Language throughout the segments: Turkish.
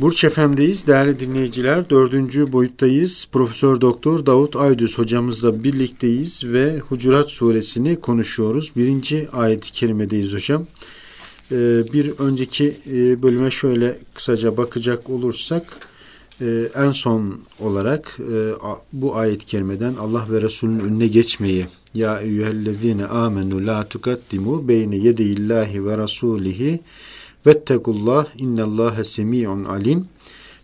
Burç FM'deyiz değerli dinleyiciler. Dördüncü boyuttayız. Profesör Doktor Davut Aydüz hocamızla birlikteyiz ve Hucurat suresini konuşuyoruz. Birinci ayet-i kerimedeyiz hocam. Ee, bir önceki e, bölüme şöyle kısaca bakacak olursak e, en son olarak e, bu ayet-i kerimeden Allah ve Resulünün önüne geçmeyi ya eyyühellezine amenu la tukaddimu beyne yedeyillahi ve rasulihi Vettekullah innallâhe semi'un alim.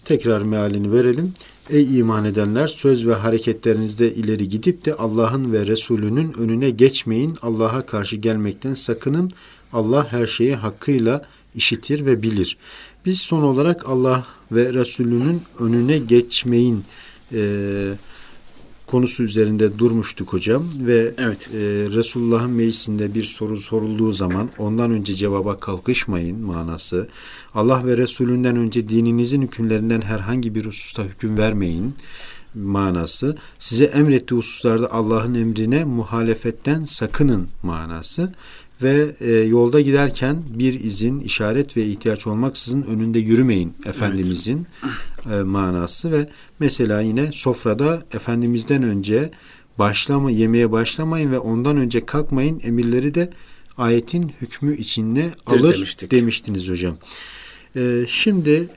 Tekrar mealini verelim. Ey iman edenler söz ve hareketlerinizde ileri gidip de Allah'ın ve Resulünün önüne geçmeyin. Allah'a karşı gelmekten sakının. Allah her şeyi hakkıyla işitir ve bilir. Biz son olarak Allah ve Resulünün önüne geçmeyin e, konusu üzerinde durmuştuk hocam ve evet. e, Resulullah'ın meclisinde bir soru sorulduğu zaman ondan önce cevaba kalkışmayın manası. Allah ve Resulünden önce dininizin hükümlerinden herhangi bir hususta hüküm vermeyin manası. Size emrettiği hususlarda Allah'ın emrine muhalefetten sakının manası ve e, yolda giderken bir izin, işaret ve ihtiyaç olmaksızın önünde yürümeyin Efendimizin evet. e, manası ve mesela yine sofrada Efendimizden önce başlama yemeye başlamayın ve ondan önce kalkmayın emirleri de ayetin hükmü içinde alır demiştik. demiştiniz hocam. E, şimdi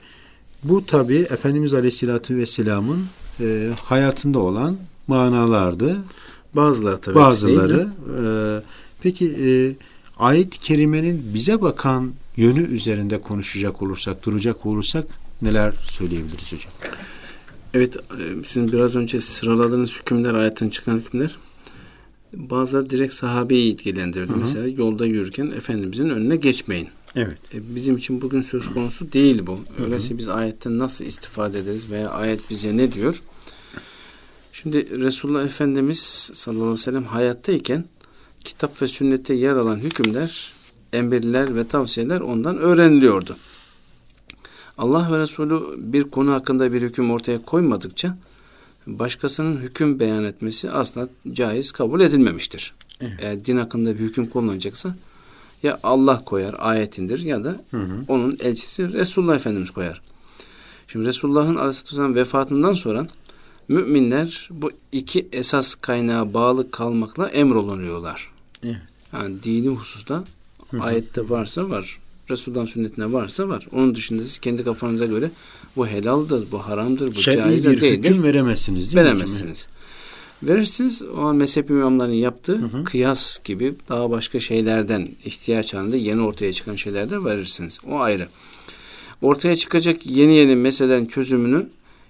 bu tabi Efendimiz Aleyhisselatü Vesselam'ın e, hayatında olan manalardı. Bazıları tabii. Bazıları. E, peki e, ayet-i kerimenin bize bakan yönü üzerinde konuşacak olursak, duracak olursak neler söyleyebiliriz hocam? Evet, e, sizin biraz önce sıraladığınız hükümler, ayetten çıkan hükümler bazıları direkt sahabeyi ilgilendirdi. Hı hı. Mesela yolda yürürken Efendimizin önüne geçmeyin. Evet. E, bizim için bugün söz konusu değil bu. Öyleyse biz ayetten nasıl istifade ederiz veya ayet bize ne diyor? Şimdi Resulullah Efendimiz sallallahu aleyhi ve sellem hayattayken kitap ve sünnette yer alan hükümler, emirler ve tavsiyeler ondan öğreniliyordu. Allah ve Resulü bir konu hakkında bir hüküm ortaya koymadıkça başkasının hüküm beyan etmesi asla caiz kabul edilmemiştir. Evet. Eğer din hakkında bir hüküm kullanacaksa ya Allah koyar ayetindir ya da hı hı. onun elçisi Resulullah Efendimiz koyar. Şimdi Resulullah'ın aleyhisselam vefatından sonra müminler bu iki esas kaynağa bağlı kalmakla emrolunuyorlar. Evet. Yani dini hususta ayette varsa var. Resulullah'ın sünnetine varsa var. Onun dışında siz kendi kafanıza göre bu helaldir, bu haramdır, bu Şer'i caizdir bir hüküm veremezsiniz değil veremezsiniz. mi Veremezsiniz. Verirsiniz o an mezhep imamlarının yaptığı hı hı. kıyas gibi daha başka şeylerden ihtiyaç halinde yeni ortaya çıkan şeylerden verirsiniz. O ayrı. Ortaya çıkacak yeni yeni meselelerin çözümünü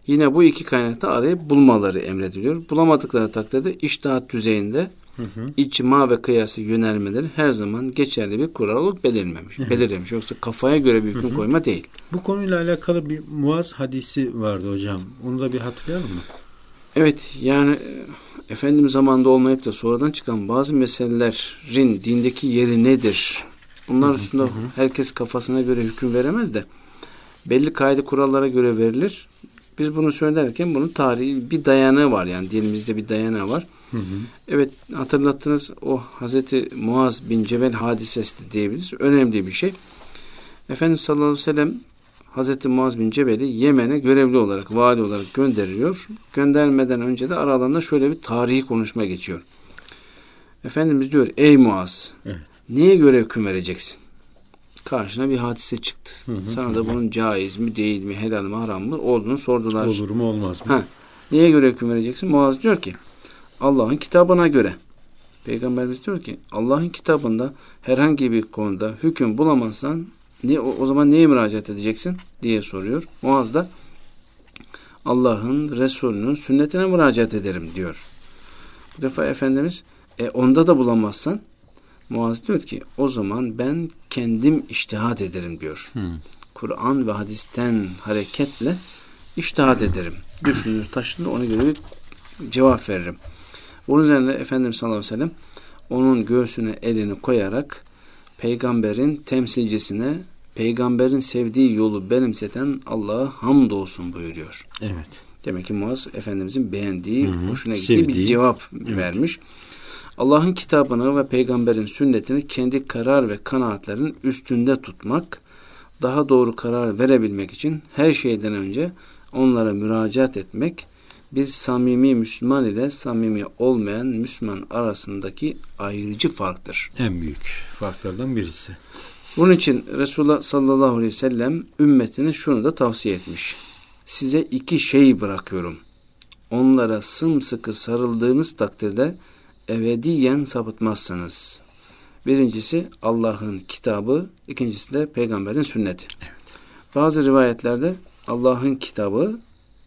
yine bu iki kaynakta arayıp bulmaları emrediliyor. Bulamadıkları takdirde iştahat düzeyinde hı hı. icma ve kıyası yönelmeleri her zaman geçerli bir kural olarak belirlenmemiş. Hı. Belirlenmiş. Yoksa kafaya göre bir hüküm hı hı. koyma değil. Bu konuyla alakalı bir Muaz hadisi vardı hocam. Onu da bir hatırlayalım mı? Evet yani e, Efendimiz zamanında olmayıp da sonradan çıkan bazı meselelerin dindeki yeri nedir? Bunlar hı üstünde hı hı. herkes kafasına göre hüküm veremez de belli kaydı kurallara göre verilir. Biz bunu söylerken bunun tarihi bir dayanığı var yani dilimizde bir dayanağı var. Hı hı. Evet hatırlattınız o Hazreti Muaz bin Cebel hadisesi diyebiliriz. Önemli bir şey. Efendimiz sallallahu aleyhi ve sellem Hazreti Muaz bin Cebel'i Yemen'e görevli olarak, vali olarak gönderiyor. Göndermeden önce de aralarında şöyle bir tarihi konuşma geçiyor. Efendimiz diyor, ey Muaz, evet. niye göre hüküm vereceksin? Karşına bir hadise çıktı. Hı hı, Sana da bunun caiz mi, değil mi, helal mi, haram mı olduğunu sordular. Olur mu, olmaz mı? Ha, niye göre hüküm vereceksin? Muaz diyor ki, Allah'ın kitabına göre. Peygamberimiz diyor ki Allah'ın kitabında herhangi bir konuda hüküm bulamazsan ne, o, o zaman neye müracaat edeceksin diye soruyor. Muaz da Allah'ın Resulünün sünnetine müracaat ederim diyor. Bu defa Efendimiz e, onda da bulamazsan Muaz diyor ki o zaman ben kendim iştihat ederim diyor. Hmm. Kur'an ve hadisten hareketle iştihat ederim. Düşünür taşınır ona göre bir cevap veririm. Bunun üzerine Efendimiz sallallahu aleyhi ve sellem onun göğsüne elini koyarak peygamberin temsilcisine peygamberin sevdiği yolu benimseten Allah'a hamdolsun buyuruyor. Evet. Demek ki Muaz Efendimizin beğendiği, hı hı, hoşuna gittiği sevdiği. bir cevap evet. vermiş. Allah'ın kitabını ve peygamberin sünnetini kendi karar ve kanaatlerin üstünde tutmak, daha doğru karar verebilmek için her şeyden önce onlara müracaat etmek bir samimi Müslüman ile samimi olmayan Müslüman arasındaki ayrıcı farktır. En büyük farklardan birisi. Bunun için Resulullah sallallahu aleyhi ve sellem ümmetine şunu da tavsiye etmiş. Size iki şey bırakıyorum. Onlara sımsıkı sarıldığınız takdirde ebediyen sapıtmazsınız. Birincisi Allah'ın kitabı, ikincisi de peygamberin sünneti. Evet. Bazı rivayetlerde Allah'ın kitabı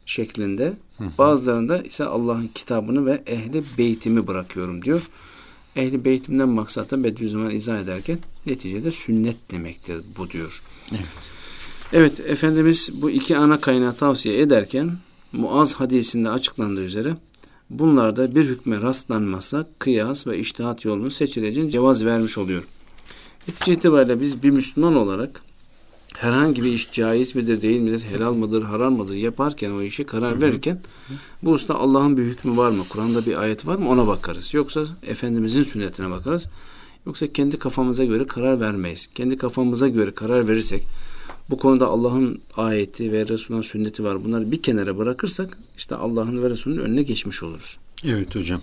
şeklinde, hı hı. bazılarında ise Allah'ın kitabını ve ehli beytimi bırakıyorum diyor. Ehli beytimden maksat da Bediüzzaman izah ederken neticede sünnet demektir bu diyor. Evet. Evet Efendimiz bu iki ana kaynağı tavsiye ederken Muaz hadisinde açıklandığı üzere bunlarda bir hükme rastlanmazsa kıyas ve iştihat yolunu seçileceğin cevaz vermiş oluyor. Netice itibariyle biz bir Müslüman olarak herhangi bir iş caiz midir, değil midir, helal mıdır, haram mıdır yaparken o işe karar verirken bu usta Allah'ın bir hükmü var mı, Kur'an'da bir ayet var mı ona bakarız. Yoksa Efendimizin sünnetine bakarız. Yoksa kendi kafamıza göre karar vermeyiz. Kendi kafamıza göre karar verirsek bu konuda Allah'ın ayeti ve Resul'ün sünneti var. Bunları bir kenara bırakırsak işte Allah'ın ve Resul'ün önüne geçmiş oluruz. Evet hocam.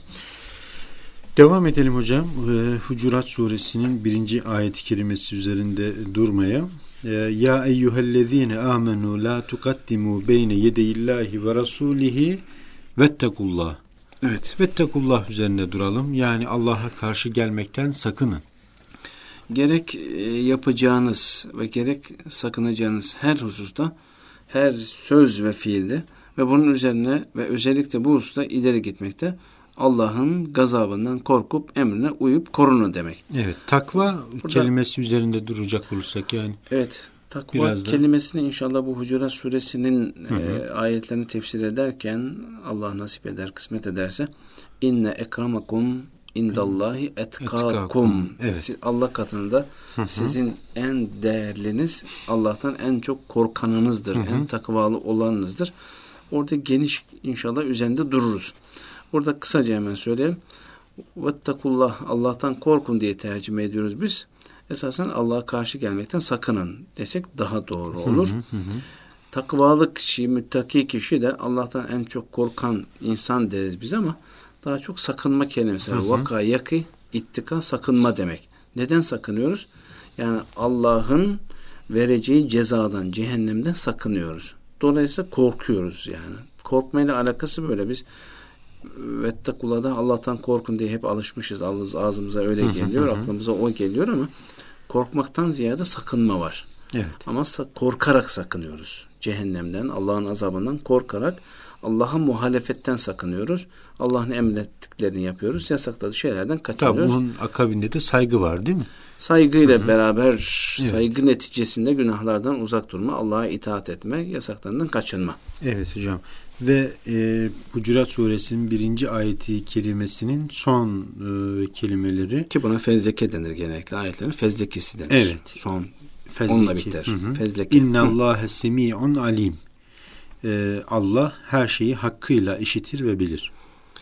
Devam edelim hocam. Ee, Hucurat suresinin birinci ayet-i kerimesi üzerinde durmaya. Ee, ya eyyühellezine amenu la tukaddimu beyne yedeyillahi ve rasulihi vettekullah. Evet. Vettekullah üzerinde duralım. Yani Allah'a karşı gelmekten sakının gerek e, yapacağınız ve gerek sakınacağınız her hususta, her söz ve fiilde ve bunun üzerine ve özellikle bu hususta ileri gitmekte Allah'ın gazabından korkup emrine uyup korunun demek. Evet. Takva Burada, kelimesi üzerinde duracak olursak yani. Evet. Takva Biraz kelimesini da. inşallah bu Hucurat suresinin hı hı. E, ayetlerini tefsir ederken Allah nasip eder, kısmet ederse inne ekramakum indallahi etkakum. Evet. Allah katında sizin en değerliniz Allah'tan en çok korkanınızdır. En takvalı olanınızdır. Orada geniş inşallah üzerinde dururuz. Burada kısaca hemen söyleyelim. Vettakullah Allah'tan korkun diye tercüme ediyoruz biz. Esasen Allah'a karşı gelmekten sakının desek daha doğru olur. Takvalı kişi, müttaki kişi de Allah'tan en çok korkan insan deriz biz ama daha çok sakınma kelimesi. Hı. Vaka, yakı, ittika, sakınma demek. Neden sakınıyoruz? Yani Allah'ın vereceği cezadan, cehennemden sakınıyoruz. Dolayısıyla korkuyoruz yani. Korkmayla alakası böyle. Biz Vettakula'da Allah'tan korkun diye hep alışmışız. Ağzımıza öyle geliyor, aklımıza o geliyor ama korkmaktan ziyade sakınma var. Evet. Ama korkarak sakınıyoruz. Cehennemden, Allah'ın azabından korkarak Allah'a muhalefetten sakınıyoruz. Allah'ın emrettiklerini yapıyoruz. Yasakladığı şeylerden kaçınıyoruz. Tabii bunun akabinde de saygı var değil mi? Saygıyla Hı-hı. beraber evet. saygı neticesinde günahlardan uzak durma, Allah'a itaat etme, yasaklarından kaçınma. Evet hocam. Ve e, Hucurat suresinin birinci ayeti kerimesinin son e, kelimeleri. Ki buna fezleke denir genellikle ayetlerin fezlekesi denir. Evet. Son Fezleki. onunla biter. Hı hı. Fezleke. İnna Allahe semi'un alim e, Allah her şeyi hakkıyla işitir ve bilir.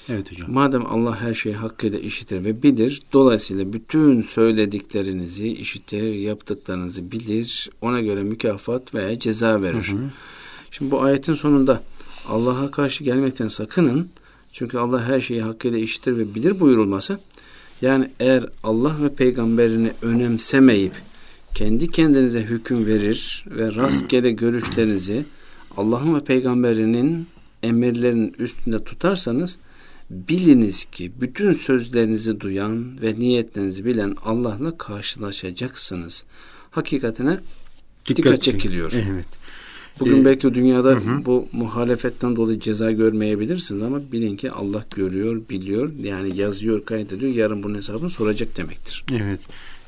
Evet hocam. Madem Allah her şeyi hakkıyla işitir ve bilir, dolayısıyla bütün söylediklerinizi işitir, yaptıklarınızı bilir, ona göre mükafat veya ceza verir. Hı hı. Şimdi bu ayetin sonunda Allah'a karşı gelmekten sakının. Çünkü Allah her şeyi hakkıyla işitir ve bilir buyurulması. Yani eğer Allah ve peygamberini önemsemeyip kendi kendinize hüküm verir ve rastgele görüşlerinizi Allah'ın ve peygamberinin emirlerinin üstünde tutarsanız biliniz ki bütün sözlerinizi duyan ve niyetlerinizi bilen Allah'la karşılaşacaksınız. Hakikatine dikkat, dikkat çekiliyor. Evet. Bugün ee, belki dünyada hı hı. bu muhalefetten dolayı ceza görmeyebilirsiniz ama bilin ki Allah görüyor, biliyor. Yani yazıyor, kaydediyor. Yarın bunun hesabını soracak demektir. Evet.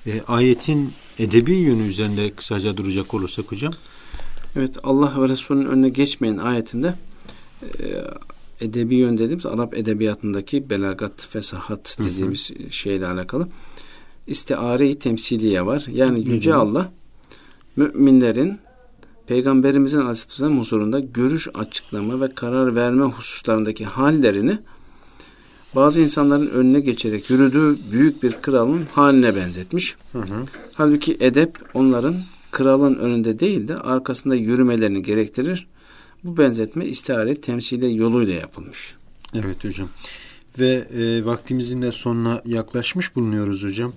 E, ayetin edebi yönü üzerinde kısaca duracak olursak hocam. Evet Allah ve Resulünün önüne geçmeyin ayetinde e, edebi yön dediğimiz Arap edebiyatındaki belagat, fesahat dediğimiz hı hı. şeyle alakalı istiare-i temsiliye var. Yani Yüce hı hı. Allah müminlerin Peygamberimizin Aleyhisselam huzurunda görüş açıklama ve karar verme hususlarındaki hallerini bazı insanların önüne geçerek yürüdüğü büyük bir kralın haline benzetmiş. Hı hı. Halbuki edep onların kralın önünde değil de arkasında yürümelerini gerektirir. Bu benzetme istihare temsile yoluyla yapılmış. Evet hocam. Ve e, vaktimizin de sonuna yaklaşmış bulunuyoruz hocam.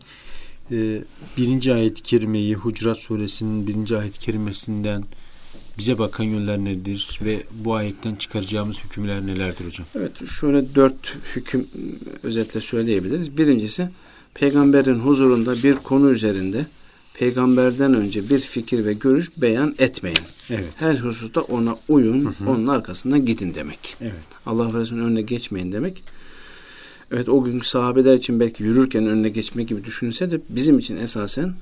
E, birinci ayet-i kerimeyi Hucurat suresinin birinci ayet-i kerimesinden bize bakan yönler nedir ve bu ayetten çıkaracağımız hükümler nelerdir hocam? Evet şöyle dört hüküm özetle söyleyebiliriz. Birincisi peygamberin huzurunda bir konu üzerinde peygamberden önce bir fikir ve görüş beyan etmeyin. Evet. Her hususta ona uyun, hı hı. onun arkasından gidin demek. Evet. Allah Resulü'nün önüne geçmeyin demek. Evet o günkü sahabeler için belki yürürken önüne geçme gibi düşünülse de bizim için esasen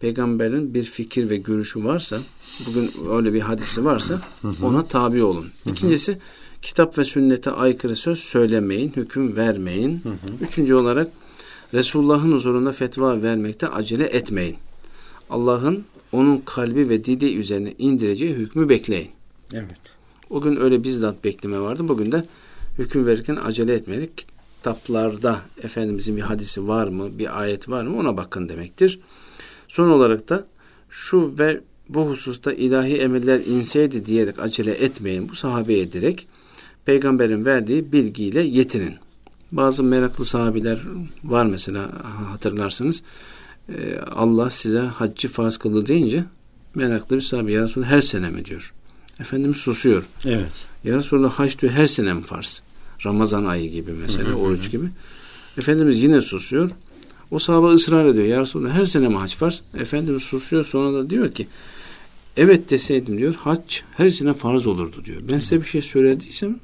peygamberin bir fikir ve görüşü varsa, bugün öyle bir hadisi varsa hı hı. ona tabi olun. İkincisi kitap ve sünnete aykırı söz söylemeyin, hüküm vermeyin. Hı hı. Üçüncü olarak Resulullah'ın huzurunda fetva vermekte acele etmeyin. Allah'ın onun kalbi ve dili üzerine indireceği hükmü bekleyin. Evet. O gün öyle bizzat bekleme vardı. Bugün de hüküm verirken acele etmedik. Kitaplarda Efendimizin bir hadisi var mı, bir ayet var mı ona bakın demektir. Son olarak da şu ve bu hususta ilahi emirler inseydi diyerek acele etmeyin. Bu sahabeye direkt peygamberin verdiği bilgiyle yetinin. Bazı meraklı sahabiler var mesela hatırlarsınız. Ee, Allah size haccı farz kıldı deyince meraklı bir sahabe ya Resulallah her sene mi diyor. Efendimiz susuyor. Evet. Ya Resulallah hac diyor her sene mi farz? Ramazan ayı gibi mesela oruç gibi. Efendimiz yine susuyor. O sahabe ısrar ediyor. Ya Resulallah her sene mi hac farz? Efendimiz susuyor sonra da diyor ki evet deseydim diyor hac her sene farz olurdu diyor. Ben size bir şey söylediysem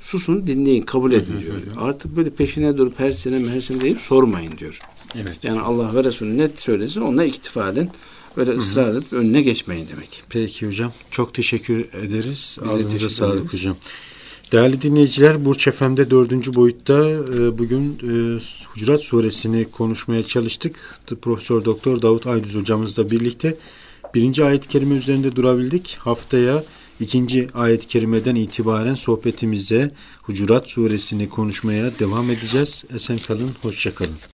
susun dinleyin kabul edin diyor. Artık böyle peşine durup her sene her sene deyip sormayın diyor. Evet. Yani Allah ve Resulü net söylesin ona iktifa edin. Böyle ısrar edip önüne geçmeyin demek. Peki hocam. Çok teşekkür ederiz. Biz Ağzınıza sağlık hocam. Değerli dinleyiciler Burç FM'de dördüncü boyutta e, bugün e, Hucurat suresini konuşmaya çalıştık. Profesör Doktor Davut Aydüz hocamızla birlikte birinci ayet-i kerime üzerinde durabildik. Haftaya ikinci ayet-i kerimeden itibaren sohbetimize Hucurat suresini konuşmaya devam edeceğiz. Esen kalın, hoşça kalın.